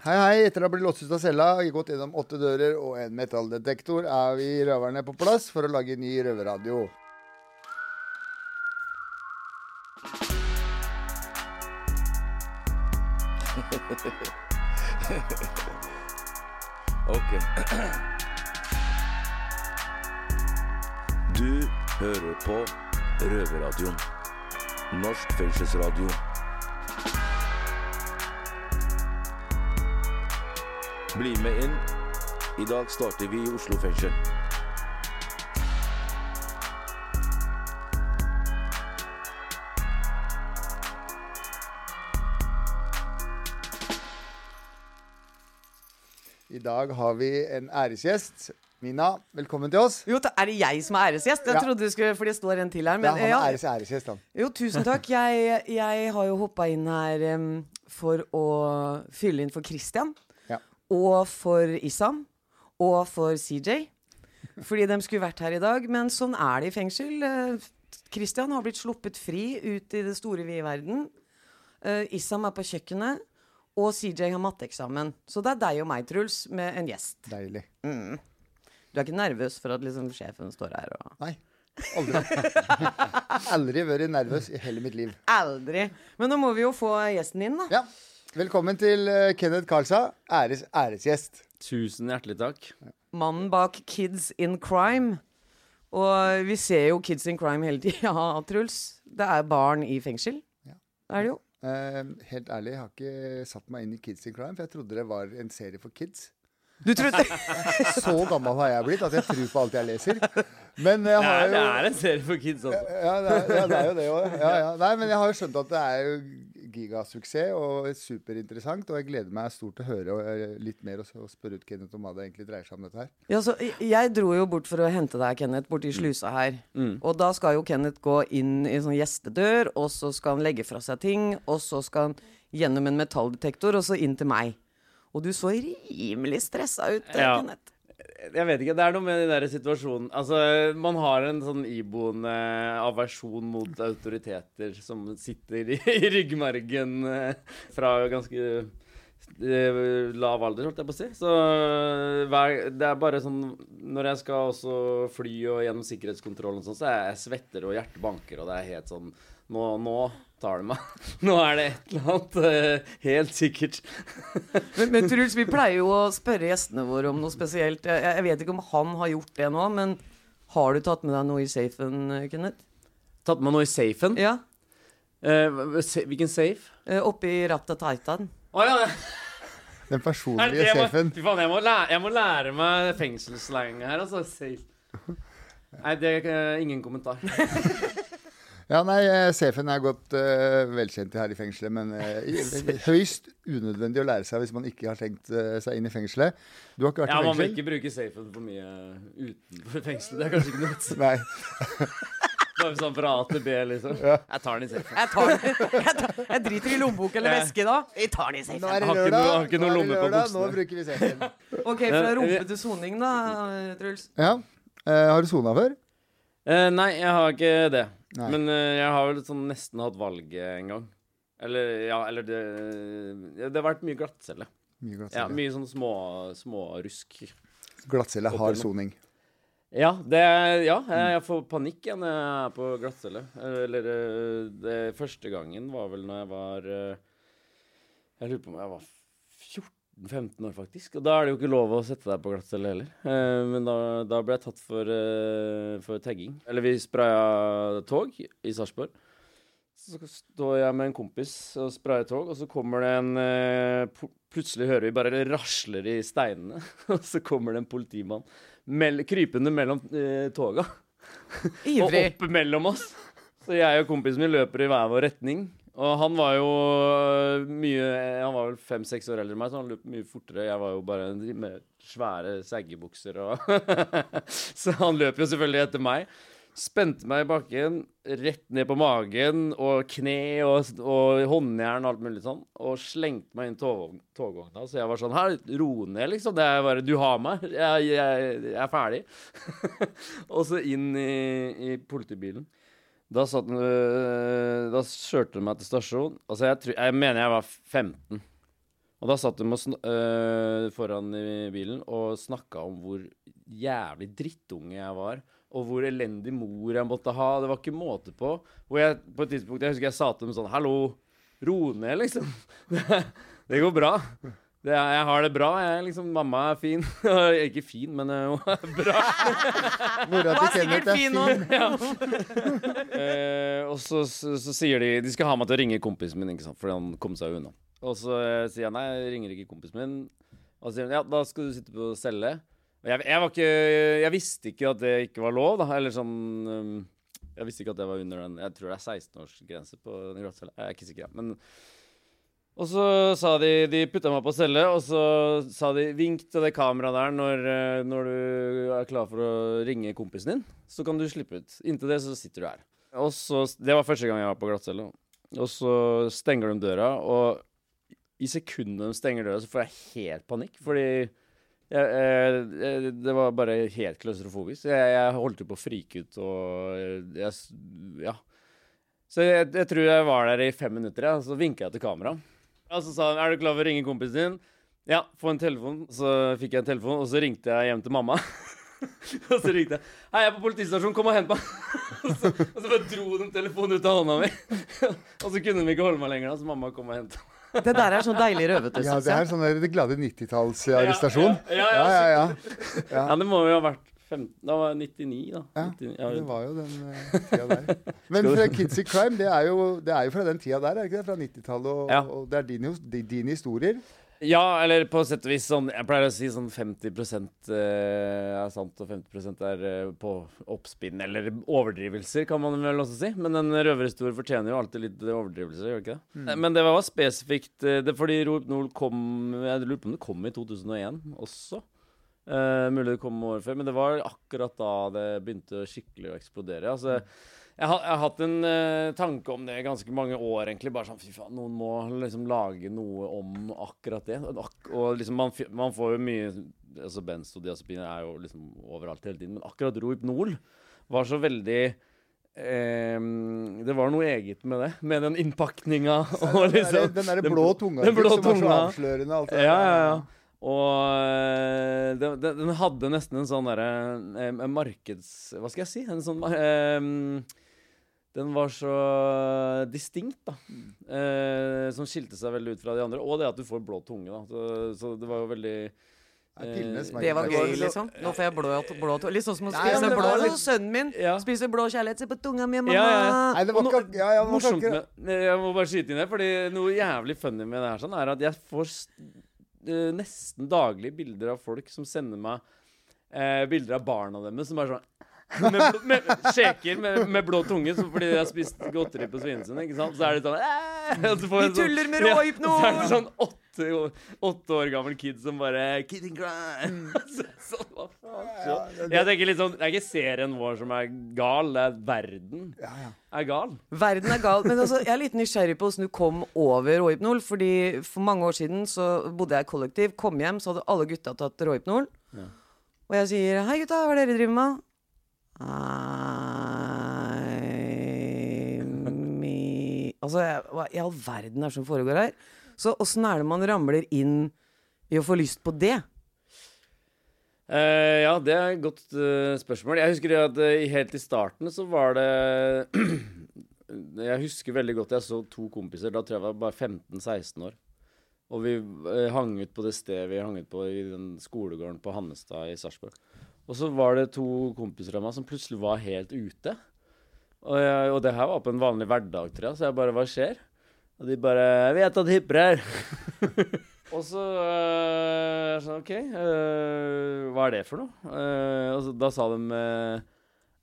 Hei, hei. Etter å ha blitt låst ut av cella, gått gjennom åtte dører og en metalldetektor, er vi røverne på plass for å lage ny røverradio. Ok. Du hører på Røverradioen. Norsk fengselsradio. Bli med inn. I dag starter vi i Oslo fengsel. I dag har vi en æresgjest. Mina, velkommen til oss. Jo, er det jeg som er æresgjest? Jeg Ja. trodde du skulle, for det står en til her. Ja, han er ja, æres æresgjest, han. jo, tusen takk. Jeg, jeg har jo hoppa inn her um, for å fylle inn for Christian. Og for Issam. Og for CJ. Fordi de skulle vært her i dag. Men sånn er det i fengsel. Kristian Christian har blitt sluppet fri ut i det store vide verden. Isam Issam er på kjøkkenet. Og CJ har matteeksamen. Så det er deg og meg, Truls, med en gjest. Deilig. Du er ikke nervøs for at liksom sjefen står her og Nei. Aldri. Aldri vært nervøs i hele mitt liv. Aldri. Men nå må vi jo få gjesten inn, da. Ja. Velkommen til eh, Kenneth Karlsa, æres æresgjest. Tusen hjertelig takk. Mannen bak Kids in Crime. Og vi ser jo Kids in Crime hele tida, Truls. Det er barn i fengsel. Ja. Det er det jo. Uh, helt ærlig, jeg har ikke satt meg inn i Kids in Crime, for jeg trodde det var en serie for kids. Du trodde Så gammel har jeg blitt at jeg tror på alt jeg leser. Men jeg har jo det er en serie for kids, altså. ja, det er, ja, det er jo det òg. Ja, ja. Nei, men jeg har jo skjønt at det er jo gigasuksess og superinteressant. Og jeg gleder meg stort til å høre eh, litt mer og, og spørre ut Kenneth om hva det egentlig dreier seg om dette her. Ja, så Jeg dro jo bort for å hente deg, Kenneth, borti slusa her. Og da skal jo Kenneth gå inn i en sånn gjestedør, og så skal han legge fra seg ting, og så skal han gjennom en metalldetektor, og så inn til meg. Og du så rimelig stressa ut, Ja. Kenneth. Jeg vet ikke, Det er noe med den der situasjonen Altså, Man har en sånn iboende aversjon mot autoriteter som sitter i, i ryggmargen eh, fra ganske eh, lav alder, holdt jeg på å si. Så eh, det er bare sånn Når jeg skal også fly og gjennom sikkerhetskontrollen, og sånn, så er jeg svetter og hjertet banker, og det er helt sånn Nå, nå tar det meg. Nå er det et eller annet Uh, helt sikkert. Men, men Truls, vi pleier jo å spørre gjestene våre om noe spesielt. Jeg, jeg vet ikke om han har gjort det nå, men har du tatt med deg noe i safen, eh, Kenneth? Tatt med noe i safen? Ja. Eh, hva- hvilken safe? Uh, Oppi Raptataitan. Å ja! Den personlige jeg, safen. fy faen, jeg, må lære, jeg må lære meg fengselsslang her, altså. Safe. Nei, det er eh, ingen kommentar. Ja, nei, eh, safen er godt uh, velkjent her i fengselet, men uh, høyst unødvendig å lære seg hvis man ikke har tenkt uh, seg inn i fengselet. Du har ikke vært Ja, i Man vil ikke bruke safen for mye utenfor fengselet. Det er kanskje ikke noe vits. Nei. Bare sånn fra A til B, liksom. Jeg tar den i safen. Jeg, tar, jeg, tar, jeg driter i lommebok eller veske da. Vi tar den i Nå er det har ikke lørdag, noe- har ikke nå noe er det lomme på lørdag, nå bruker vi safen. Ok, fra rumpe til soning, da, Truls. Ja. Uh, har du sona før? Uh, nei, jeg har ikke det. Nei. Men eh, jeg har vel sånn nesten hatt valget en gang. Eller ja, eller det Det har vært mye glattcelle. Mye Ja, mye sånn små, smårusk. Glattcelle har soning. Ja, det, ja, jeg får panikk igjen når jeg er på glattcelle. Eller eh, det første gangen var vel når jeg var eh, Jeg lurer på om jeg var 14-15 år, faktisk. Og da er det jo ikke lov å sette deg på glattcelle heller. Eh, Men da, da ble jeg tatt for, eh, for tagging. Eller vi spraya tog i Sarpsborg. Så står jeg med en kompis og sprayer tog, og så kommer det en eh, Plutselig hører vi bare rasler i steinene, og så kommer det en politimann mell krypende mellom eh, toga. Ivrig. Og opp mellom oss. Så jeg og kompisen min løper i hver vår retning. Og han var jo øh, mye Han var vel fem-seks år eldre enn meg, så han løp mye fortere. Jeg var jo bare med svære saggebukser og Så han løp jo selvfølgelig etter meg. Spente meg i bakken, rett ned på magen og kne og, og håndjern og alt mulig sånn. Og slengte meg inn togvogna. Så jeg var sånn Her, ro ned, liksom. Det er bare Du har meg. Jeg, jeg, jeg er ferdig. og så inn i, i politibilen. Da, satt, øh, da kjørte hun meg til stasjonen. Altså, jeg, tror- jeg mener jeg var 15. Og da satt sn øh, foran i bilen og snakka om hvor jævlig drittunge jeg var. Og hvor elendig mor jeg måtte ha. Det var ikke måte på. Hvor jeg på et tidspunkt Jeg husker jeg sa til dem sånn Hallo, ro ned, liksom. Det går bra. Det er, jeg har det bra. Jeg, liksom, mamma er fin. ikke fin, men øh, hun er bra. Mora Var til Kenneth er fin ja. Eh, og så, så, så sier de De skal ha meg til å ringe kompisen min, ikke sant? fordi han kom seg unna. Og så eh, sier jeg nei, jeg ringer ikke kompisen min. Og så sier han ja, da skal du sitte på celle. Og jeg, jeg var ikke Jeg visste ikke at det ikke var lov, da. Eller sånn um, Jeg visste ikke at det var under den Jeg tror det er 16-årsgrense på den glattcella. Jeg er ikke sikker, men og så sa de De putta meg på celle, og så sa de Vink til det kameraet der når, eh, når du er klar for å ringe kompisen din. Så kan du slippe ut. Inntil det så sitter du her. Og så, Det var første gang jeg var på glattcelle. Og så stenger de døra, og i sekundet de stenger døra, så får jeg helt panikk. Fordi jeg, jeg, jeg, det var bare helt klaustrofobisk. Jeg, jeg holdt jo på å frike ut, og jeg, Ja. Så jeg, tror jeg var der i fem minutter, ja, så vinka jeg til kamera. Og så sa han 'Er du klar for å ringe kompisen din?' Ja, få en telefon. Så fikk jeg en telefon, og så ringte jeg hjem til mamma. og så ringte jeg 'Hei, jeg er på politistasjonen, kom og hent meg'. og, så, og så bare dro de telefonen ut av hånda mi. og så kunne de ikke holde meg lenger, da, så mamma kom og henta meg. Det der er sånn deilig røvete, Ja, det er sånn der det glade 90-tallsarrestasjon. Ja, ja, Ja, ja, ja, ja. Ja, det må jo ha vært 15 Da var jeg 99, da. Ja, 99, Det var jo den uh, tida der. Men fra Kids in Crime, det er, jo, det er jo fra den tida der, er det ikke det? Fra 90-tallet, og, Ja. og det er dine, di- dine historier. Ja, eller på sett og vis sånn Jeg pleier å si sånn 50 eh, er sant, og 50 er eh, på oppspinn. Eller overdrivelser, kan man vel også si. Men en røverhistorie fortjener jo alltid litt overdrivelser, gjør det ikke det? Mm. Men det var spesifikt det, Fordi Rop Nord kom Jeg lurer på om det kom i 2001 også. Eh, mulig det kom året før, men det var akkurat da det begynte skikkelig å eksplodere. Altså, jeg, har, jeg har hatt en uh, tanke om det i ganske mange år, egentlig. Bare sånn, fy faen, noen må liksom lage noe om akkurat det. Ak og liksom, man, man får jo mye altså Benzodiazepiner er jo liksom overalt hele tiden, men akkurat Rohypnol var så veldig Um, Det var noe eget med det. Med den innpakninga og liksom den derre blå tunga den blå som er så avslørende. Altså. Ja, ja, ja. Og eh, den, den, hadde nesten en sånn derre eh, markeds... Hva skal jeg si? En sånn eh, Den var så distinkt, da. Eh, som skilte seg veldig ut fra de andre. Og det at du får blå tunge, da. Så, så det var jo veldig Det. Det var gøy, liksom. Nå får jeg blå, blå Litt sånn som å spise Nei, blå. litt- Sønnen min Ja. spiser blå kjærlighet. Se på tunga mi, mamma. Ja, ja. Nei, det var nå- ja, ja, det var Morsomt med Jeg må bare skyte inn det, fordi noe jævlig funny med det her sånn, er at jeg får eh, nesten daglig bilder av folk som sender meg uh, bilder av barna deres som er sånn med, med, Sjeker med, med blå tunge så fordi de har spist godteri på Svinesund. Ikke sant? Så er det sånn «Æ!» så Vi tuller med Ja, Så er det sånn åtte, åtte år gammel kid som bare Kid in crime. så, så, hva faen? Så, jeg tenker litt sånn Det er ikke serien vår som er gal, det er verden Ja, ja. er gal. Verden er gal. Men altså, jeg er litt nysgjerrig på hvordan du kom over råhypnol. Fordi For mange år siden så bodde jeg i kollektiv, kom hjem, så hadde alle gutta tatt råhypnol. Ja. Og jeg sier 'Hei, gutta, hva er det dere driver med?' Mi Altså, hva i all verden er det som foregår her? Så åssen er det man ramler inn i å få lyst på det? Uh, ja, det er et godt uh, spørsmål. Jeg husker at uh, helt i starten så var det Jeg husker veldig godt jeg så to kompiser. Da tror jeg jeg var bare 15-16 år. Og vi hang ut på det stedet vi hang ut på i den skolegården på Hannestad i Sarpsborg. Og så var det to kompiser av meg som plutselig var helt ute. Og, jeg, og det her var på en vanlig hverdag, tror jeg, så jeg bare Hva skjer? Og de bare Jeg vet at hipper her. Og så øh, sånn, OK, øh, hva er det for noe? Uh, og så, da sa de øh,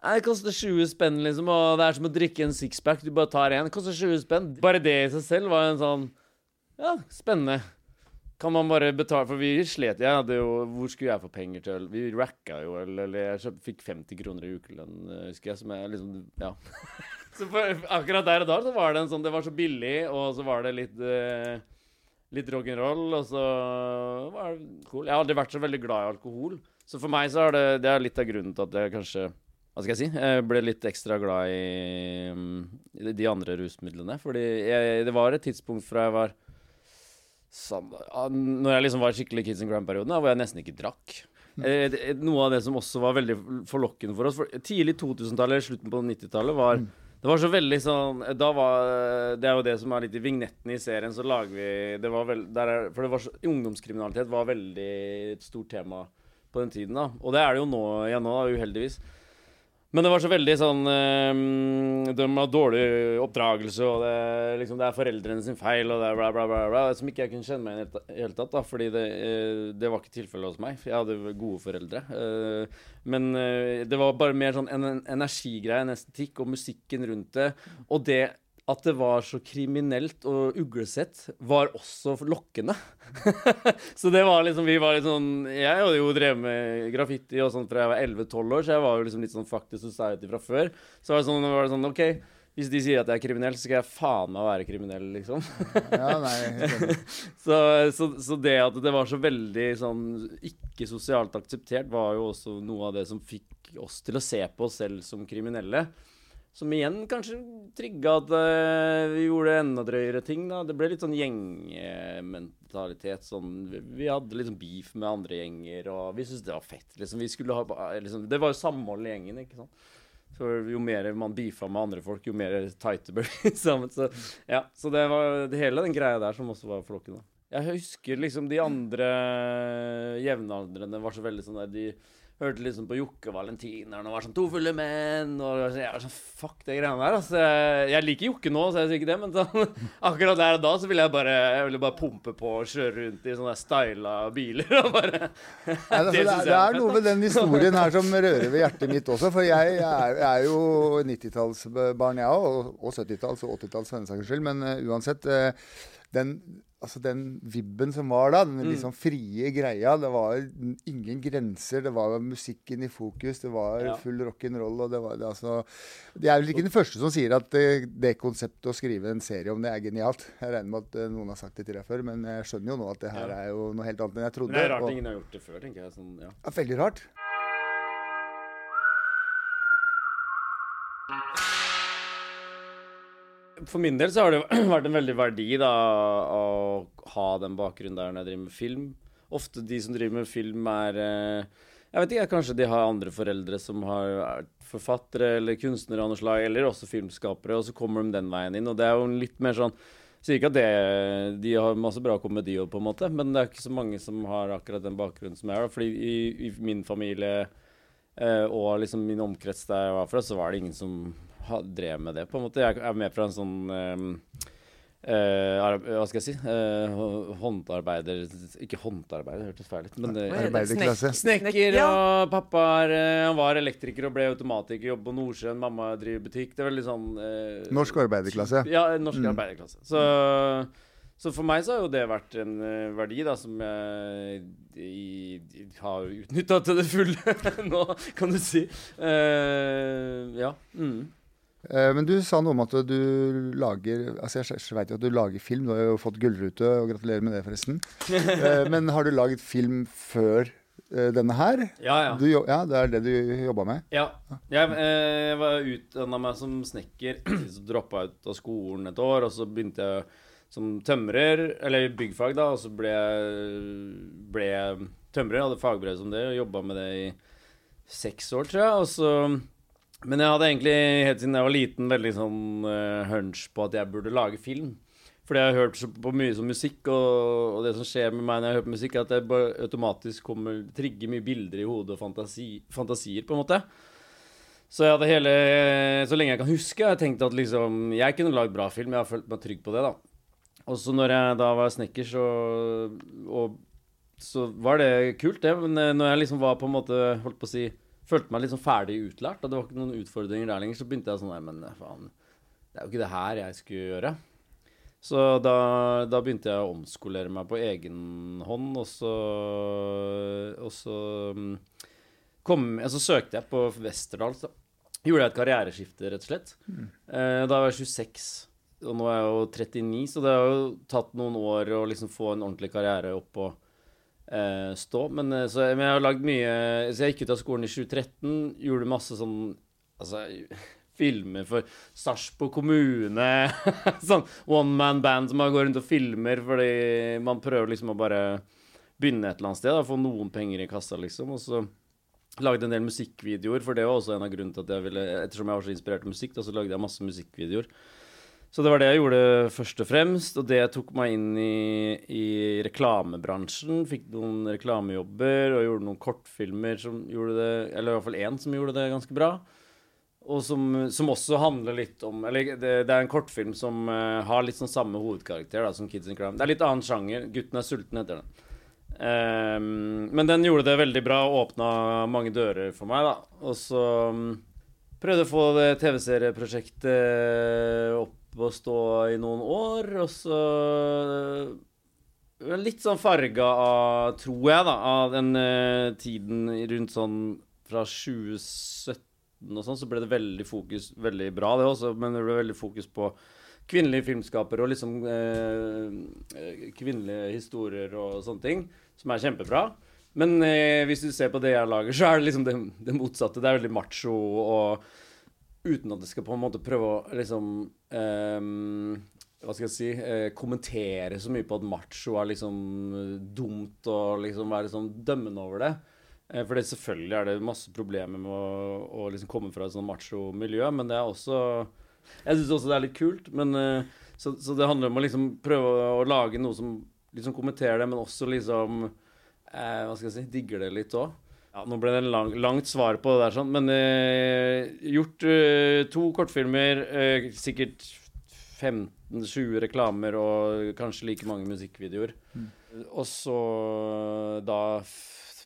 det koster 20 spenn, liksom, og det er som å drikke en sixpack. Du bare tar én. Det koster 20 spenn. Bare det i seg selv var en sånn Ja, spennende. Kan man bare betale For vi slet. Jeg hadde jo Hvor skulle jeg få penger til øl? Vi racka jo øl, eller jeg fikk 50 kroner i ukelønn, husker jeg, som jeg liksom Ja. så for, akkurat der og da så var det en sånn Det var så billig, og så var det litt uh, litt rock'n'roll, og så var det cool. Jeg har aldri vært så veldig glad i alkohol. Så for meg så er det, det er litt av grunnen til at jeg kanskje Hva skal jeg si? Jeg ble litt ekstra glad i, mm, i de andre rusmidlene. Fordi jeg, det var et tidspunkt fra jeg var sånn, Når jeg liksom var skikkelig Kids and Grand-perioden, hvor jeg nesten ikke drakk. Eh, noe av det som også var veldig forlokkende for oss for Tidlig 2000-tallet, slutten på 90-tallet, var Det var så veldig sånn Da var Det er jo det som er litt i vignetten i serien, så lager vi Det var veld, der er, For det var så, ungdomskriminalitet var veldig et stort tema på den tiden, da. Og det er det jo nå igjen nå, uheldigvis. Men det var så veldig sånn eh, De har dårlig oppdragelse, og det, liksom, det er foreldrene sin feil, og det er bla, bla, bla, bla. Som ikke jeg kunne kjenne meg igjen i det hele tatt, da. Fordi det, eh, det var ikke tilfellet hos meg. Jeg hadde gode foreldre. Eh, men eh, det var bare mer sånn en, en energigreie, en estetikk, og musikken rundt det. Og det at det var så kriminelt og uglesett, var også lokkende. så det var liksom Vi var litt sånn Jeg hadde jo drevet med graffiti og sånt fra jeg var 11-12 år, så jeg var jo liksom litt sånn fuck the society fra før. Så var det sånn, var det sånn OK, hvis de sier at jeg er kriminell, så skal jeg faen meg være kriminell, liksom. Ja, nei, så, så, så det at det var så veldig sånn ikke sosialt akseptert, var jo også noe av det som fikk oss til å se på oss selv som kriminelle. Som igjen kanskje trigga at eh, vi gjorde enda drøyere ting. da. Det ble litt sånn gjengmentalitet. Sånn, vi, hadde liksom beef med andre gjenger, og vi syntes det var fett. liksom. Vi skulle ha, liksom, Det var jo samhold i gjengen, ikke sant. For jo mer man beefa med andre folk, jo mer tighte ble vi sammen. Så, ja, så det var det hele den greia der som også var flokken. da. Jeg husker liksom de andre jevnaldrende var så veldig sånn der De hørte liksom på Jokke Valentineren og var sånn to fulle menn. Og jeg var sånn Fuck det greiene der. Altså, jeg, liker Jokke nå, så jeg sier ikke det, men så, akkurat der og da så ville jeg bare Jeg ville bare pumpe på og kjøre rundt i sånne styla biler og bare Nei, altså, det, det, er, det er noe ved den historien her som rører ved hjertet mitt også. For jeg, jeg, er, jo 90-tallsbarn, jeg òg. Og, og 70-talls og 80-talls for den saks skyld. Men uh, uansett. uh, den, altså den vibben som var da, den Mm. liksom frie greia. Det var ingen grenser. Det var musikken i fokus. Det var Ja. full rock'n'roll. Og det var det, altså De er vel ikke den første som sier at det, det konseptet å skrive en serie om det er genialt. Jeg regner med at eh, noen har sagt det til deg før, men jeg skjønner jo nå at det her er jo noe helt annet enn jeg trodde. Det er rart og- ingen har gjort det før, tenker jeg. Sånn, ja. ja, veldig rart. For min del så har det vært en veldig verdi da å ha den bakgrunnen der når jeg driver med film. Ofte de som driver med film, er eh, Jeg vet ikke, kanskje de har andre foreldre som har vært forfattere eller kunstnere av noe slag, eller også filmskapere, og så kommer de den veien inn. Og det er jo litt mer sånn Sier ikke at det, de har masse bra komedi òg, på en måte, men det er ikke så mange som har akkurat den bakgrunnen som jeg har. Fordi i, i min familie eh, og liksom min omkrets der jeg var fra, så var det ingen som drev med det, på en måte. Jeg er med fra en sånn ehm, uh, hva skal jeg si? Uh, håndarbeider Ikke håndarbeider, det hørtes feil ut. Men det, Hva det? Arbeiderklasse. Snekker, Ja. og pappa er, eh, han var elektriker og ble automatiker, jobber på Nordsjøen, mamma driver butikk. Det er veldig sånn eh, Norsk arbeiderklasse. Ja, norsk Mm. arbeiderklasse. Så, så for meg så har jo det vært en eh, verdi da som jeg i, i, har utnytta til det fulle nå, kan du si. Uh, ja. Mm. Eh, Men du sa noe om at du lager Altså Jeg vet jo at du lager film. Du har jo fått gullrute, og gratulerer med det, forresten. Eh, Men har du laget film før eh, denne her? Ja, ja. Du, ja, det er det du jobba med? Ja. Jeg, jeg var utdanna meg som snekker. Så droppa ut av skolen et år, og så begynte jeg som tømrer, eller byggfag, da. Og så ble jeg, ble jeg tømrer, hadde fagbrev som det, og jobba med det i seks år, tror jeg. Og så Men jeg hadde egentlig helt siden jeg var liten veldig sånn uh, hunch på at jeg burde lage film. Fordi jeg har hørt på mye som musikk, og, og det som skjer med meg når jeg hører på musikk, er at det bare automatisk kommer trigger mye bilder i hodet og fantasi, fantasier, på en måte. Så jeg hadde hele Så lenge jeg kan huske, jeg tenkte at liksom Jeg kunne lagd bra film. Jeg har følt meg trygg på det, da. Og så når jeg da var snekker, så Og så var det kult, det. Men eh, når jeg liksom var på en måte Holdt på å si Følte meg liksom ferdig utlært, og det var ikke noen utfordringer der lenger, så begynte jeg sånn Nei, men eh, faen, det er jo ikke det her jeg skulle gjøre. Så da, da begynte jeg å omskolere meg på egen hånd, og så Og så mm, kom, ja, så søkte jeg på Westerdals. da. Gjorde jeg et karriereskifte, rett og slett. Mm. da var jeg 26, og nå er jeg jo 39, så det har jo tatt noen år å liksom få en ordentlig karriere opp og eh, stå. Men, eh, så, men jeg har lagd mye Så jeg gikk ut av skolen i 2013, gjorde masse sånn Altså filmer for Sarpsborg kommune. sånn one man band som bare går rundt og filmer fordi man prøver liksom å bare begynne et eller annet sted, da, få noen penger i kassa, liksom. Og så lagde en del musikkvideoer, for det var også en av grunnene til at jeg ville Ettersom jeg var så inspirert av musikk, da, så lagde jeg masse musikkvideoer. Så det var det jeg gjorde først og fremst, og det tok meg inn i, i reklamebransjen. Fikk noen reklamejobber og gjorde noen kortfilmer som gjorde det Eller i hvert fall én som gjorde det ganske bra. Og som, som også handler litt om Eller det, det er en kortfilm som uh, har litt sånn samme hovedkarakter da, som Kids in Crime. Det er litt annen sjanger. 'Gutten er sulten' heter den. Um, men den gjorde det veldig bra og åpna mange dører for meg, da. Og så um, prøvde å få det TV-serieprosjektet opp og stå i noen år, og så uh, Litt sånn farga av, tror jeg, da, av den uh, tiden rundt sånn fra 2017 og sånn, så ble det veldig fokus Veldig bra, det også, men det ble veldig fokus på kvinnelige filmskapere og liksom eh, kvinnelige historier og sånne ting, som er kjempebra. Men eh, hvis du ser på det jeg lager, så er det liksom det, det, motsatte. Det er veldig macho og uten at det skal på en måte prøve å liksom um, hva skal jeg si eh, kommentere så mye på at macho er liksom dumt og liksom være sånn dømmende over det. Eh, for det, selvfølgelig er det masse problemer med å, å liksom komme fra et sånn macho miljø, men det er også jeg syns også det er litt kult, men uh, så, så, det handler om å liksom prøve å, å, lage noe som liksom kommenterer det, men også liksom uh, Hva skal jeg si digger det litt òg. Ja, nå ble det en lang, langt svar på det der, sånn, men eh, gjort to kortfilmer, sikkert 15-20 reklamer og kanskje like mange musikkvideoer. Mm. Og så da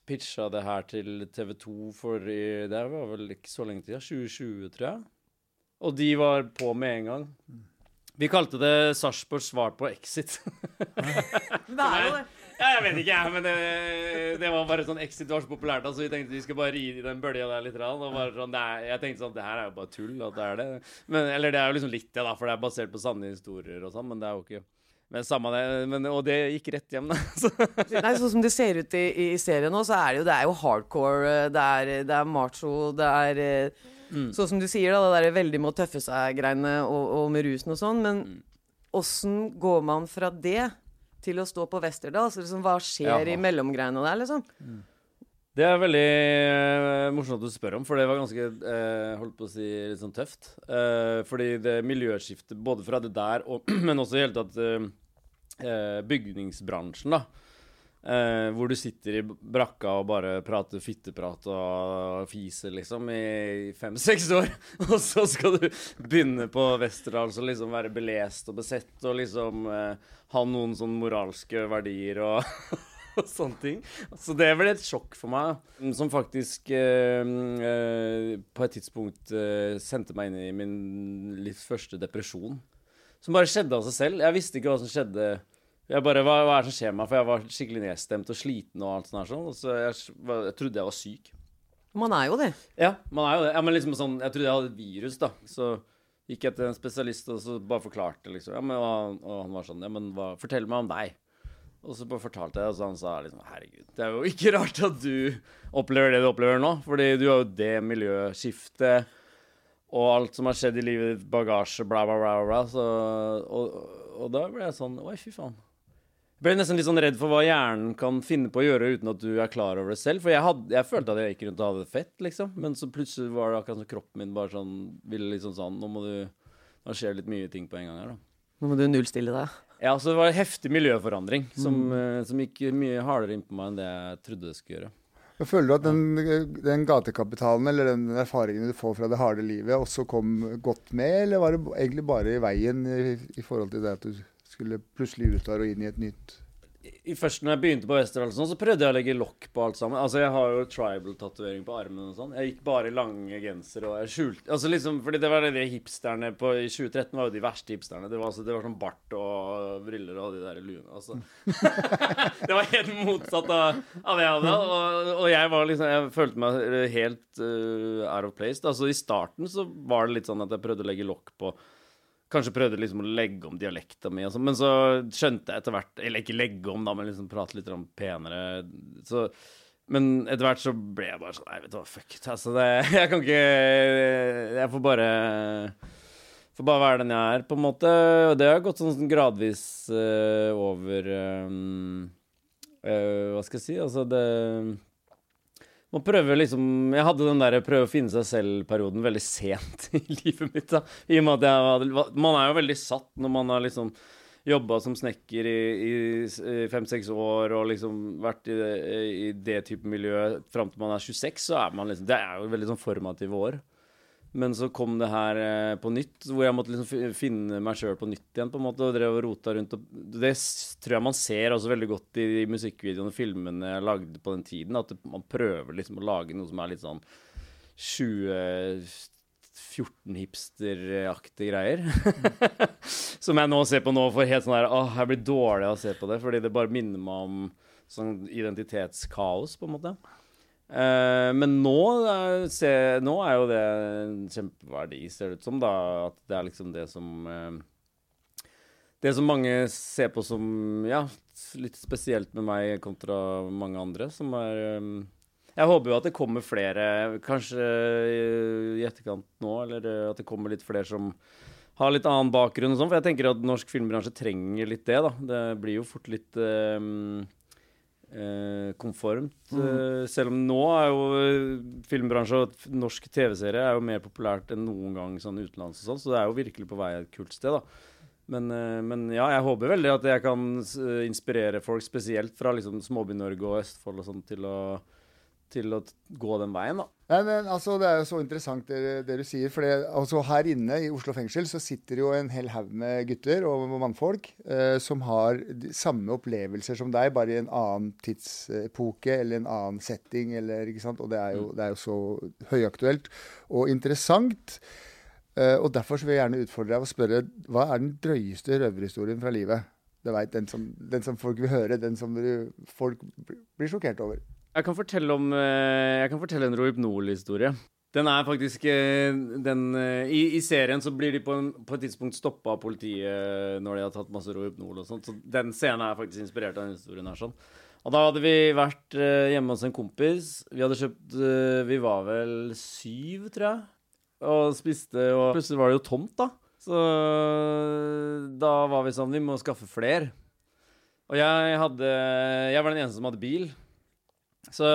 pitcha det her til TV 2 for i, Det var vel ikke så lenge til, 2020, tror jeg. Og de var på med en gang. Vi kalte det Sarpsborgs svar på Exit. det er jo det. Ja, jeg vet ikke, jeg, men det, det, var bare sånn Exit var så populært, så vi tenkte vi skulle bare ri i den bølja der litt. Og bare sånn, er, jeg tenkte sånn Det her er jo bare tull. At det er det. Men, eller det er jo liksom litt det, da, for det er basert på sanne historier og sånn, men det er jo ikke men samme det, men, Og det gikk rett hjem, da. Nei, Sånn som det ser ut i, i serien nå, så er det jo, det er jo hardcore. Det er, det er macho, det er Mm. Sånn som du sier, da, det der veldig med å tøffe seg-greiene og, og, med rusen og sånn. Men åssen mm. går man fra det til å stå på Westerdal? Altså, liksom, hva skjer ja. i mellomgreiene der, liksom? Mm. Det er veldig uh, morsomt du spør om, for det var ganske uh, holdt på å si, litt sånn tøft. Uh, fordi det miljøskiftet både fra det der og Men også i hele tatt bygningsbransjen, da Uh, hvor du sitter i brakka og bare prater fitteprat og fiser, liksom, i fem-seks år. og så skal du begynne på Westerdals og liksom være belest og besett og liksom uh, ha noen sånne moralske verdier og, og sånne ting. Så det ble et sjokk for meg, som faktisk uh, på et tidspunkt sendte meg inn i min livs første depresjon. Som bare skjedde av seg selv. Jeg visste ikke hva som skjedde jeg bare, hva, hva, er det som skjer med meg? For jeg var skikkelig nedstemt og sliten og alt sånt. sånn, så jeg, jeg, trodde jeg var syk. Man er jo det. Ja, man er jo det. Ja, men liksom sånn, Jeg trodde jeg hadde et virus, da. Så gikk jeg til en spesialist og så bare forklarte, liksom. Ja, men, og han var sånn Ja, men hva, fortell meg om deg. Og så bare fortalte jeg, og så han sa liksom Herregud, det er jo ikke rart at du opplever det du opplever nå. Fordi du har jo det miljøskiftet og alt som har skjedd i livet ditt, bagasje, bla, bla, bla. bla. Så, og, og da ble jeg sånn Oi, fy faen ble nesten litt sånn redd for hva hjernen kan finne på å gjøre uten at du er klar over det selv. For jeg, hadde, jeg følte at jeg gikk rundt og hadde det fett, liksom. Men så plutselig var det akkurat som kroppen min bare sånn ville liksom sånn Nå må du Nå skjer litt mye ting på en gang her, da. Nå må du nullstille deg. Ja, så det var en heftig miljøforandring som, mm. uh, som gikk mye hardere inn på meg enn det jeg trodde det skulle gjøre. Jeg føler du at den, den, gatekapitalen eller den erfaringen du får fra det harde livet, også kom godt med, eller var det egentlig bare i veien i, i forhold til det at du skulle plutselig ut der og inn i et nytt i først når jeg begynte på Westerdals, så prøvde jeg å legge lokk på alt sammen. Altså, Jeg har jo tribal-tatovering på armen og sånn. Jeg gikk bare i lange gensere og jeg skjulte Altså liksom, fordi det var det de hipsterne på I 2013 var jo de verste hipsterne. Det var, altså, det var sånn bart og briller og de der luene. Altså. det var helt motsatt av, av det jeg hadde. Og, og, jeg var liksom Jeg følte meg helt uh, out of place. Altså I starten så var det litt sånn at jeg prøvde å legge lokk på Kanskje prøvde liksom å legge om dialekta mi, sånt, men så skjønte jeg etter hvert Eller ikke legge om, da, men liksom prate litt penere. Så Men etter hvert så ble jeg bare sånn Nei, vet du hva, fuck it. Altså, det, jeg kan ikke Jeg får bare Får bare være den jeg er, på en måte. Og det har gått sånn gradvis uh, over um, uh, Hva skal jeg si? Altså, det man prøver liksom Jeg hadde den der prøve å finne seg selv-perioden veldig sent i livet mitt. da I og med at jeg Man er jo veldig satt når man har liksom jobba som snekker i, i fem-seks år og liksom vært i det, i det type miljø fram til man er 26, så er man liksom Det er jo veldig sånn formative år. Men så kom det her eh, på nytt, hvor jeg måtte liksom finne meg sjøl på nytt igjen. på en måte, og drev og rota rundt. Det tror jeg man ser også veldig godt i de musikkvideoene og filmene jeg lagde på den tiden. At man prøver liksom å lage noe som er litt sånn 2014-hipsteraktige greier. som jeg nå ser på nå for helt sånn her Åh, jeg blir dårlig av å se på det, fordi det bare minner meg om sånn identitetskaos, på en måte. Eh, men nå er, se, nå er jo det en kjempeverdi, ser det ut som. da At det er liksom det som uh, Det som mange ser på som ja, litt spesielt med meg kontra mange andre, som er um, Jeg håper jo at det kommer flere, kanskje i- i etterkant nå, eller eh, at det kommer litt flere som har litt annen bakgrunn og sånn. For jeg tenker at norsk filmbransje trenger litt det, da. Det blir jo fort litt eh, eh, konformt. Eh, selv om nå er jo eh, filmbransje og norsk TV-serie er jo mer populært enn noen gang sånn utenlands og sånn, så det er jo virkelig på vei et kult sted, da. Men, eh, men ja, jeg håper veldig at jeg kan inspirere folk, spesielt fra liksom Småby-Norge og Østfold og sånn, til å, til å gå den veien, da. Nei, men altså, Det er jo så interessant det, det du sier. For det, altså, her inne i Oslo fengsel så sitter jo en hel haug med gutter og mannfolk eh, som har de samme opplevelser som deg, bare i en annen tidsepoke eller en annen setting. Eller, ikke sant? Og det er, jo, det er jo så høyaktuelt og interessant. Eh, og Derfor så vil jeg gjerne utfordre deg og spørre hva er den drøyeste røverhistorien fra livet? Du vet, den som, den som folk vil høre, den som folk blir sjokkert over. Jeg kan fortelle om eh, Jeg kan fortelle en Rohypnol-historie. Den er faktisk eh, den, eh, i, I serien så blir de på, en, på et tidspunkt stoppa av politiet når de har tatt masse Rohypnol og sånt. Så den scenen er faktisk inspirert av den historien her. sånn. Og da hadde vi vært hjemme hos en kompis. Vi hadde kjøpt Vi var vel syv, tror jeg. Og spiste, og plutselig var det jo tomt, da. Så da var vi sånn Vi må skaffe fler. Og jeg hadde Jeg var den eneste som hadde bil. Så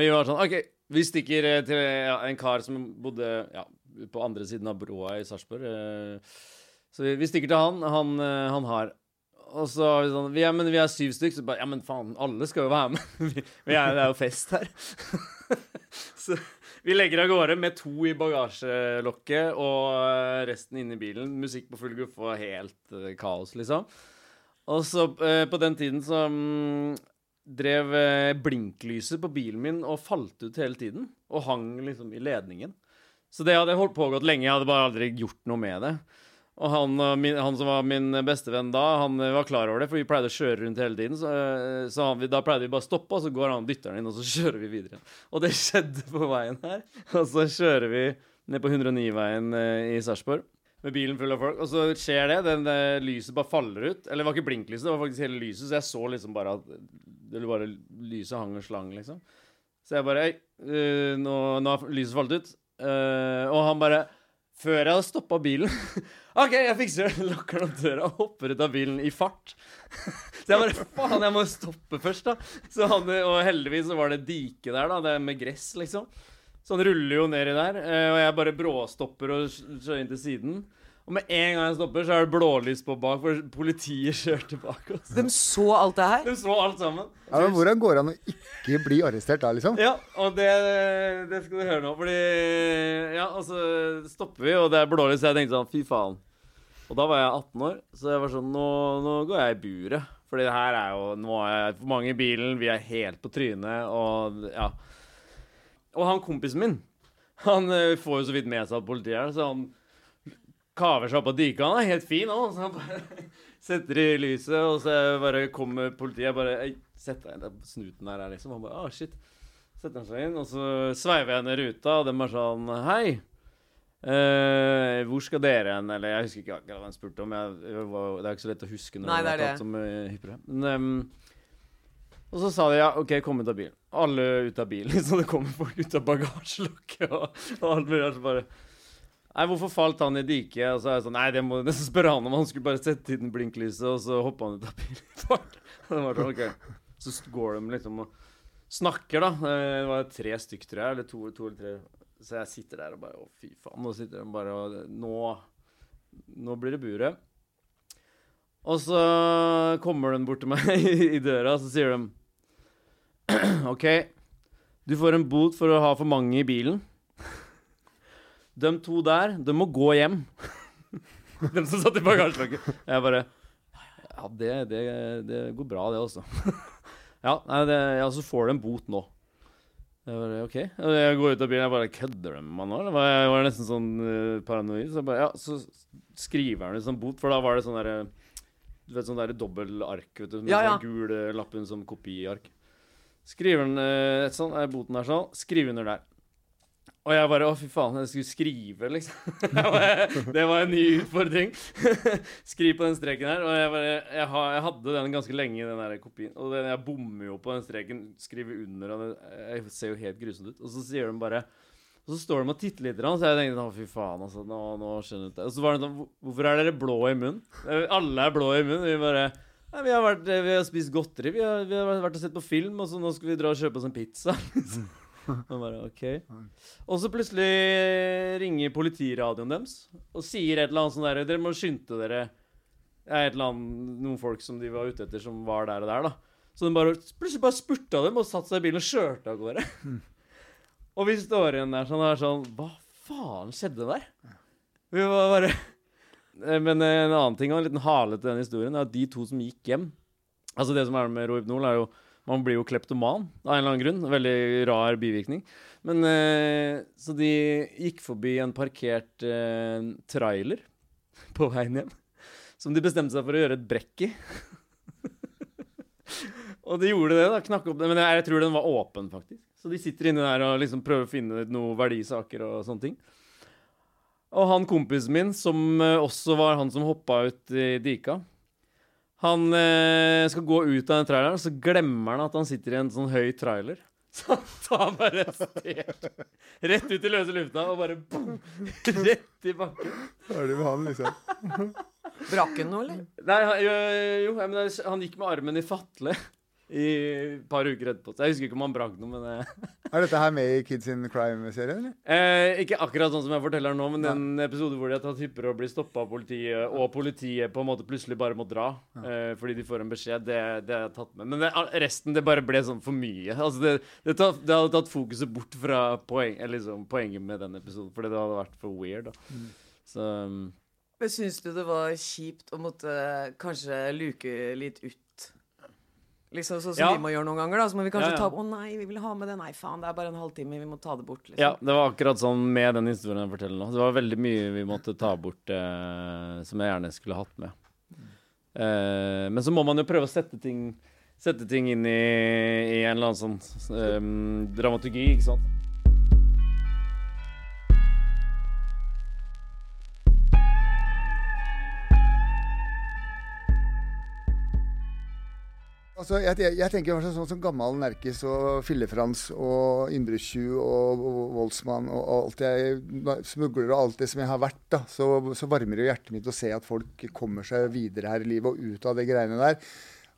vi var sånn OK, vi stikker eh, til ja, en kar som bodde ja, på andre siden av broa i Sarpsborg. eh, Så vi, vi stikker til han. Han, eh, han har Og så var vi sånn vi er, Men vi er syv stykker. Så bare Ja, men faen, alle skal jo være med. Vi, vi er, det er jo fest her. så vi legger av gårde med to i bagasjelokket og resten inne i bilen. Musikk på full guffe og helt kaos, liksom. Og så på den tiden så mm, drev eh, blinklyset på bilen min og falt ut hele tiden. Og hang liksom i ledningen. Så det hadde holdt pågått lenge. Jeg hadde bare aldri gjort noe med det. Og han, min, han som var min bestevenn da, han eh, var klar over det, for vi pleide å kjøre rundt hele tiden. Så, eh, så han, da pleide vi bare å stoppe, og så går han og dytter den inn, og så kjører vi videre. Og det skjedde på veien her. Og så kjører vi ned på 109-veien eh, i Sarpsborg med bilen full av folk, og så skjer det. Den eh, lyset bare faller ut. Eller det var ikke blinklyset, det var faktisk hele lyset, så jeg så liksom bare at det bare lyset hang og slang, liksom. Så jeg bare Hei, uh, nå, nå har lyset falt ut. Uh, og han bare Før jeg hadde stoppa bilen OK, jeg fikser det. Lukker opp døra og hopper ut av bilen i fart. Så jeg bare Faen, jeg må stoppe først, da. Så han, og heldigvis så var det dike der, da. Det med gress, liksom. Så han ruller jo nedi der, eh, og jeg bare bråstopper og kjører inn til siden. Og med en gang jeg stopper, så er det blålys på bak, for politiet kjørte bak oss. De så alt det her. De så alt sammen. Ja, men Hvordan går det an å ikke bli arrestert da, liksom? Ja, og det, det skal du høre nå. Fordi Ja, og så stopper vi, og det er blålys, så jeg tenkte sånn Fy faen. Og da var jeg 18 år, så jeg var sånn Nå, nå går jeg i buret. Fordi det her er jo Nå er jeg for mange i bilen, vi er helt på trynet, og ja. Og han kompisen min, han eh, får jo så vidt med seg at politiet er der, så han kaver seg opp av dyka. Han er helt fin òg, så han bare setter i lyset, og så bare kommer politiet. Jeg bare setter Sett deg inn snuten der, er liksom. Han bare Å, shit. Setter han seg inn, og så sveiver jeg ned ruta, og den er sånn Hei. Uh, hvor skal dere hen? Eller jeg husker ikke akkurat hva han spurte om. Jeg, jeg var, det er ikke så lett å huske når Nei, det det er tatt som uh. Men, ehm, og så sa de ja, OK, kom ut av bilen. Alle ut av bilen. Så det kommer folk ut av bagasjelokket og, og alt mulig. rart, bare Nei, hvorfor falt han i diket? Og så er jeg sånn Nei, det må nesten spørre han om. Han skulle bare sette inn blinklyset, og så hoppa han ut av bilen det var sånn. Så går de liksom og snakker, da. Eh, Det var tre stykk, tror jeg. Eller to, to eller tre. Så jeg sitter der og bare Å, fy faen. Nå sitter de bare og Nå, nå blir det buret. Og så kommer de bort til meg i døra, og så sier de OK, du får en bot for å ha for mange i bilen. De to der, de må gå hjem. de som satt i bagasjelokket. Jeg bare Ja, det, det, det går bra, det, altså. ja, nei, det, ja, så får du en bot nå. Jeg bare, ok. Og jeg går ut av bilen, jeg bare Kødder de med meg nå? eller? var- Jeg var nesten sånn eh, paranoid. Så jeg bare, ja, så skriver han ut sånn bot, for da var det sånn derre Du vet sånn der dobbeltark, vet du, med Ja, ja. sånn gul eh, lappen som kopiark. Skriver han eh, et sånt, er boten der sånn, skriv under der. Og jeg bare Å, fy faen, jeg skulle skrive, liksom. Det var en ny utfordring. Skriv på den streken her. Og jeg bare Jeg, jeg hadde den ganske lenge, den der kopien. Og den, jeg bommer jo på den streken. Skriver under, og det jeg ser jo helt grusomt ut. Og så sier de bare Og så står de og titter litt, så jeg tenkte å, fy faen, altså. Nå, nå skjønner jeg det. Og så var det sånn Hvorfor er dere blå i munnen? Eh, Alle er blå i munnen. Vi bare Nei, vi har, vært, vi har spist godteri. Vi har, vi har vært og sett på film, og så nå skal vi dra og kjøpe oss en pizza. Og bare, ok Og så plutselig ringer politiradioen deres og sier et eller annet sånn der Dere må skynde dere. Det er et eller annet, noen folk som de var ute etter, som var der og der, da. Så de bare, plutselig bare spurta dem og satte seg i bilen og kjørte av gårde. og vi står igjen der sånn, og sånn Hva faen skjedde der? Vi var bare Eh, Men eh, en annen ting og en liten hale til den historien er at de to som gikk hjem Altså Det som er med Rohypnol, er jo Man blir jo kleptoman av en eller annen grunn. Veldig rar bivirkning. Men eh, Så de gikk forbi en parkert eh, trailer på veien hjem. Som de bestemte seg for å gjøre et brekk i. og de gjorde det, da. Knakk opp det. Men jeg tror den var åpen, faktisk. Så de sitter inne der og liksom prøver å finne ut noe verdisaker og sånne ting. Og han kompisen min, som eh, også var han som hoppa ut i dika Han eh, skal gå ut av den traileren, og så glemmer han at han sitter i en sånn høy trailer. Så han tar bare et sted, rett ut i løse lufta og bare boom, rett i bakken. Ferdig med han, liksom. Brakk han noe, eller? Nei, han- jo, jo men han gikk med armen i fatle i et par uker etterpå. Så jeg husker ikke om han brakk noe, men det. Er dette her med i Kids in Crime-serien, eller? Eh, ikke akkurat sånn som jeg forteller nå, men den episode hvor de har tatt hyppigere og blir stoppa av politiet, og politiet på en måte plutselig bare må dra eh, fordi de får en beskjed, det, det har jeg tatt med. Men det, resten, det bare ble sånn for mye. Altså, det, det, tatt, det hadde tatt fokuset bort fra poeng, eller liksom, poenget med den episoden, fordi det hadde vært for weird. da. Så um, Men syns du det var kjipt å måtte kanskje luke litt ut? Liksom sånn som Ja. vi må gjøre noen ganger, da. Så må vi kanskje Ja, ja. ta opp Å nei, vi vil ha med det. Nei, faen, det er bare en halvtime. Vi må ta det bort, liksom. ja, det var akkurat sånn med den historien jeg forteller nå. Det var veldig mye vi måtte ta bort eh, som jeg gjerne skulle hatt med. Eh, men så må man jo prøve å sette ting Sette ting inn i, i en eller annen sånn eh, dramaturgi, ikke sant. Altså, jeg, jeg, tenker sånn som gammel Nerkis og Fille-Frans og Indretjuv og, og voldsmann og alt jeg smugler og alt det som jeg har vært, da, så, så varmer det hjertet mitt å se at folk kommer seg videre her i livet og ut av de greiene der.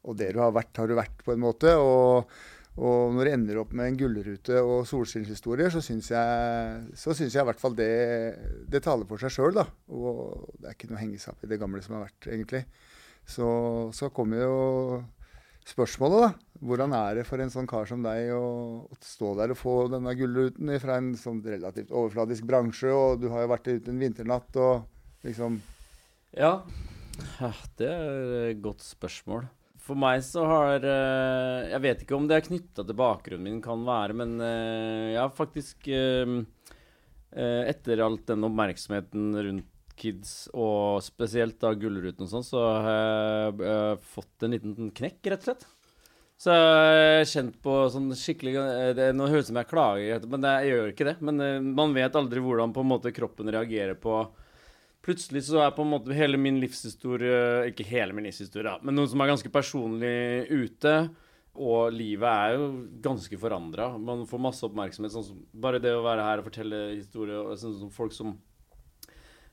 Og det du har vært, har du vært, på en måte. Og, og når det ender opp med en gullrute og solskinnshistorier, så syns jeg, så syns jeg i hvert fall det, det taler for seg sjøl, da. Og det er ikke noe å henge seg opp i det gamle som har vært, egentlig. Så, så kommer jo spørsmålet, da. Hvordan er det for en sånn kar som deg å, stå der og få denne gullruten fra en sånn relativt overfladisk bransje, og du har jo vært ute en vinternatt og liksom Ja, det er et godt spørsmål. For meg så har eh, Jeg vet ikke om det er knytta til bakgrunnen min, kan være, men eh, jeg har faktisk eh, Etter alt den oppmerksomheten rundt kids, og spesielt da Gullruten og sånn, så har jeg eh, fått en liten knekk, rett og slett. Så jeg har kjent på sånn skikkelig eh, det, Nå høres det ut som jeg klager, men jeg gjør ikke det. Men eh, man vet aldri hvordan på en måte kroppen reagerer på Plutselig så er på en måte hele min livshistorie Ikke hele min livshistorie, da, men noe som er ganske personlig ute. og livet er jo ganske forandra. Man får masse oppmerksomhet. Sånn som, bare det å være her og fortelle historier sånn som folk som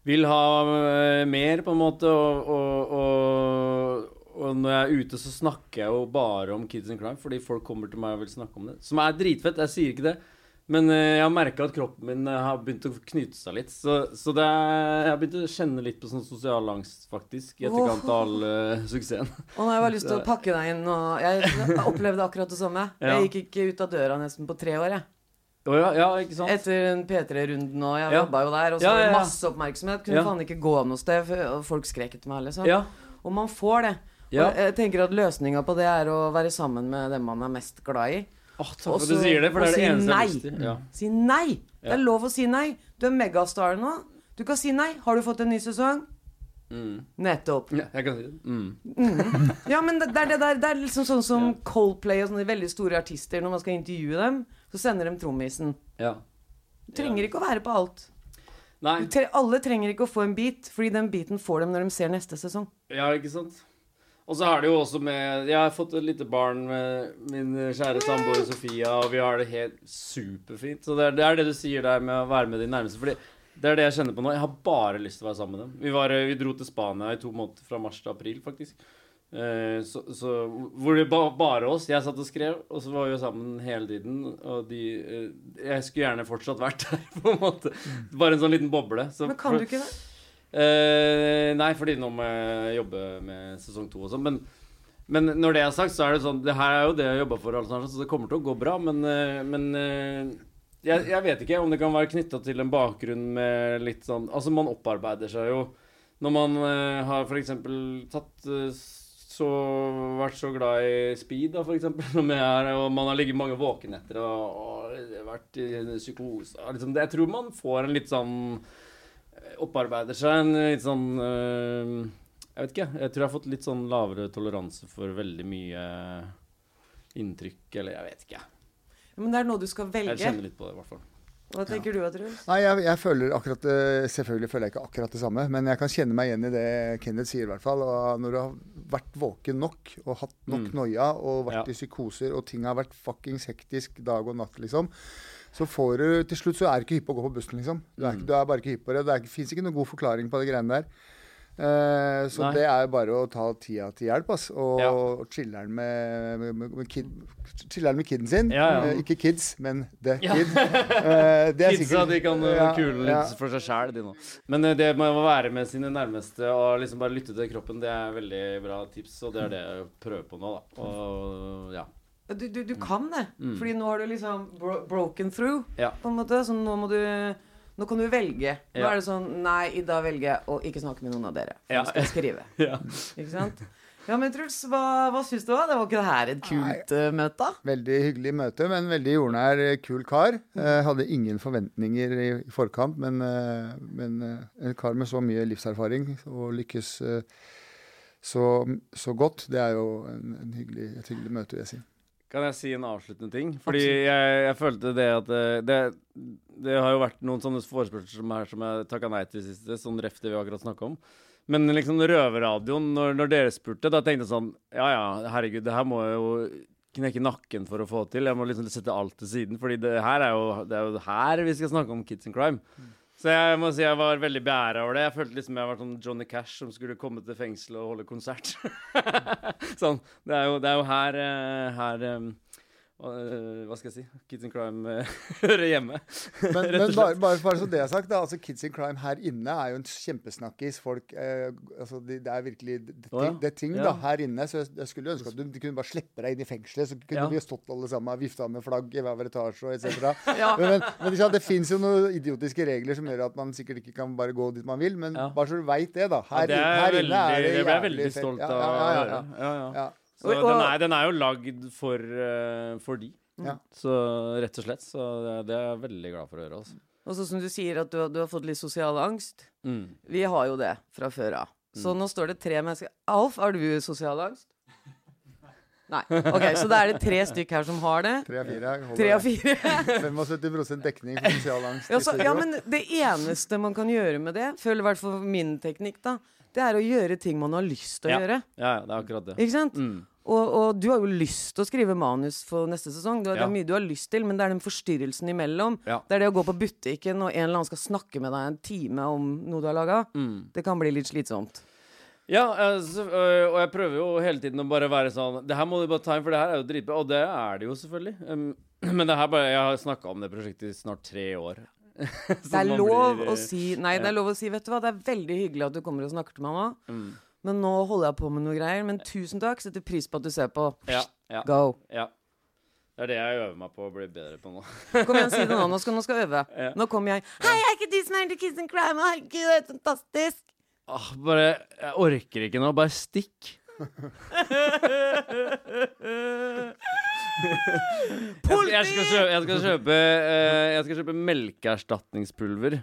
vil ha eh, mer, på en måte. Og, og, og, og når jeg er ute, så snakker jeg jo bare om Kids and Crime, fordi folk kommer til meg og vil snakke om det. Som er dritfett. Jeg sier ikke det. Men eh, jeg har merka at kroppen min eh, har begynt å knyte seg litt. Så, så det er, jeg har begynt å kjenne litt på sånn sosial angst, faktisk, i etterkant av all uh, suksessen. Og nå har jeg bare lyst til å pakke deg inn. Og jeg opplevde akkurat det samme. Ja. Jeg gikk ikke ut av døra nesten på tre år. jeg Å ja, ja, ikke sant? Etter P3-runden og jeg Ja. jobba jo der. Og så Ja, ja, masse oppmerksomhet. Kunne faen ikke gå noe sted, og folk skrek etter meg. Liksom. Og man får det. Og jeg tenker at løsninga på det er å være sammen med dem man er mest glad i. Oh, takk for at du sier det, for det er det eneste nei. Si nei! Det er lov å si nei. Du er megastar nå. Du kan si nei. Har du fått en ny sesong? Mm. Nettopp. ja, jeg kan si det. Mm. Ja, men det, det, er det, det er liksom sånn som Coldplay og sånne veldig store artister. Når man skal intervjue dem, så sender de trommisen. Ja. Du trenger ikke å være på alt. Tre alle trenger ikke å få en beat, fordi den beaten får dem når de ser neste sesong. Ja, ikke sant? Og så har det jo også med Jeg har fått et lite barn med min kjære samboer Sofia, og vi har det helt superfint. Så det er, det er det du sier der med å være med de nærmeste. Fordi det er det jeg kjenner på nå. Jeg har bare lyst til å være sammen med dem. Vi, var, vi dro til Spania i to måneder, fra mars til april, faktisk. Eh, så, så Hvor det ba, bare oss. Jeg satt og skrev, og så var vi jo sammen hele tiden. Og de eh, Jeg skulle gjerne fortsatt vært der, på en måte. Bare en sånn liten boble. Så, Men kan du ikke det? Eh, nei, fordi nå må jeg jobbe med sesong to og sånn. Men, men når det er sagt, så er det sånn Det her er jo det jeg jobba for, alle sammen, så det kommer til å gå bra. Men, eh, men jeg, jeg vet ikke om det kan være knytta til en bakgrunn med litt sånn Altså, man opparbeider seg jo Når man har f.eks. tatt så vært så glad i speed, da, eksempel, som jeg er, og man har ligget mange våkenetter og, og vært i psykose liksom, det, Jeg tror man får en litt sånn opparbeider seg en litt sånn øh, Jeg vet ikke. Jeg tror jeg har fått litt sånn lavere toleranse for veldig mye inntrykk, eller jeg vet ikke. Men det er noe du skal velge. Jeg kjenner litt på det, i hvert fall. Hva tenker du, Truls? Nei, jeg, jeg føler akkurat Selvfølgelig føler jeg ikke akkurat det samme, men jeg kan kjenne meg igjen i det Kenneth sier, i hvert fall. Og når du har vært våken nok og hatt nok Mm. noia og vært Ja. i psykoser og ting har vært fuckings hektisk dag og natt, liksom, så får du Til slutt så er du ikke hypp på å gå på bussen, liksom. Du er, Mm. ikke, du er bare ikke hypp på det. Det fins ikke noen god forklaring på de greiene der. Eh, så Nei. det er bare å ta tida til hjelp, ass. Og Ja. chiller'n med, med, med, med, kid, med kiden sin. Ja, ja. Eh, ikke kids, men the Ja. kid. Eh, det er Kidsa sikkert- de kan Ja, kule ja. litt for seg sjæl, de nå. Men øh, det med å være med sine nærmeste og liksom bare lytte til kroppen, det er veldig bra tips, og det er det jeg prøver på nå, da. Og ja. Du, du, du kan det. Mm. Fordi nå har du liksom bro broken through, Ja. på en måte. Så nå må du Nå kan du velge. Nå Ja. er det sånn Nei, i dag velger jeg å ikke snakke med noen av dere. For Ja. skal jeg skrive. ja. Ikke sant? Ja, men Truls, hva, hva syns du? Det var ikke det her et kult Nei. møte? Veldig hyggelig møte, men veldig jordnær, eh, kul kar. Jeg hadde ingen forventninger i, i forkant, men, eh, men eh, en kar med så mye livserfaring og lykkes eh, så, så godt, det er jo en, en hyggelig, et hyggelig møte, vil jeg si. Kan jeg si en avsluttende ting? Fordi jeg, jeg følte det at eh, det, det har jo vært noen sånne forespørsler som her som jeg takka nei til siste, sånn ref det vi akkurat snakka om. Men liksom Røverradioen, når, når dere spurte, da tenkte jeg sånn Ja ja, herregud, det her må jeg jo knekke nakken for å få til. Jeg må liksom sette alt til siden. Fordi det her er jo, det er jo her vi skal snakke om kids and crime. Så jeg må si jeg var veldig beæra over det. Jeg følte liksom jeg var sånn Johnny Cash som skulle komme til fengselet og holde konsert. sånn. Det er jo, det er jo her, eh, her eh, Hva skal jeg si? Kids in crime eh, hører hjemme. Men, Rett og men bare, bare, bare så det er sagt, da, altså Kids in Crime her inne er jo en kjempesnakkis. Folk, eh, altså det, det er virkelig det, det, ja. det ting Ja. da, her inne. Så jeg, jeg skulle ønske at du, de kunne bare slippe deg inn i fengselet. Så kunne Ja. vi stått alle sammen og vifta med flagg i hver vår etasje og etc. Ja. Men, men, men ikke det fins jo noen idiotiske regler som gjør at man sikkert ikke kan bare gå dit man vil. Men Ja. bare så du veit det, da. Her, Ja, det er her veldig, inne er det det ble jeg jævlig veldig stolt Ja, av ja, å ja, ja, Ja, ja. ja. Så Og- og- den, er, den er jo lagd for, uh, for de. Ja. Så rett og slett. Så det, det er jeg veldig glad for å høre. Altså. Og så som du sier at du, har- du har fått litt sosial angst. Mm. Vi har jo det fra før av. Så nå står det tre mennesker Alf, har du sosial angst? Nei. Ok, så da er det tre stykk her som har det. Tre av fire. Tre av fire. 75 dekning for sosial angst. Ja, så, ja, men det eneste man kan gjøre med det, føler i hvert fall min teknikk, da, det er å gjøre ting man har lyst til å Ja. gjøre. Ja, ja, det er akkurat det. Ikke sant? Mm. Og, og du har jo lyst til å skrive manus for neste sesong. Du ja. Det er mye du har lyst til, men det er den forstyrrelsen imellom. Ja. Det er det å gå på butikken, og en eller annen skal snakke med deg en time om noe du har laga. Mm. Det kan bli litt slitsomt. Ja, eh, øh, og jeg prøver jo hele tiden å bare være sånn Det her må du bare ta inn, for det her er jo dritbra. Og det er det jo selvfølgelig. Men det her bare Jeg har snakka om det prosjektet i snart tre år. Det er lov å si Nei, det er lov å si, vet du hva, det er veldig hyggelig at du kommer og snakker til meg nå, mm. Men nå holder jeg på med noe greier. Men tusen takk, setter pris på at du ser på. Ja, ja, Go. ja. Det er det jeg øver meg på å bli bedre på nå. Kom igjen, si det nå. Nå skal, nå skal jeg øve. Ja. Nå kommer jeg. Hei, jeg er ikke du som er into Kiss and Crime. Herregud, det er fantastisk. Ah, bare Jeg orker ikke nå. Bare stikk. Jeg skal, jeg skal kjøpe, jeg skal kjøpe, eh, jeg skal kjøpe melkeerstatningspulver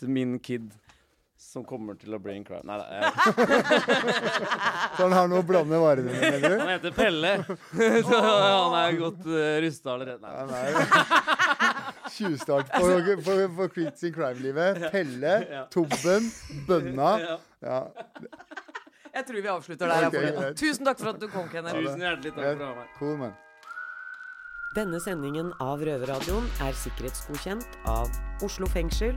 til min kid. Som kommer til å bli en crime. Nei da. Så han har noe å blande varene med, mener du? Han heter Pelle. Så han er godt uh, rusta allerede. Nei. Han er tjuvstart på, på, på Creeps in Crime-livet. Pelle, Ja. Tobben, Bønna. Ja. Jeg tror vi avslutter der. jeg, Ok, Forleden. greit. Tusen takk for at du kom, Kenneth. Tusen hjertelig takk for å ha meg. Cool, man. Denne sendingen av Røverradioen er sikkerhetsgodkjent av Oslo fengsel.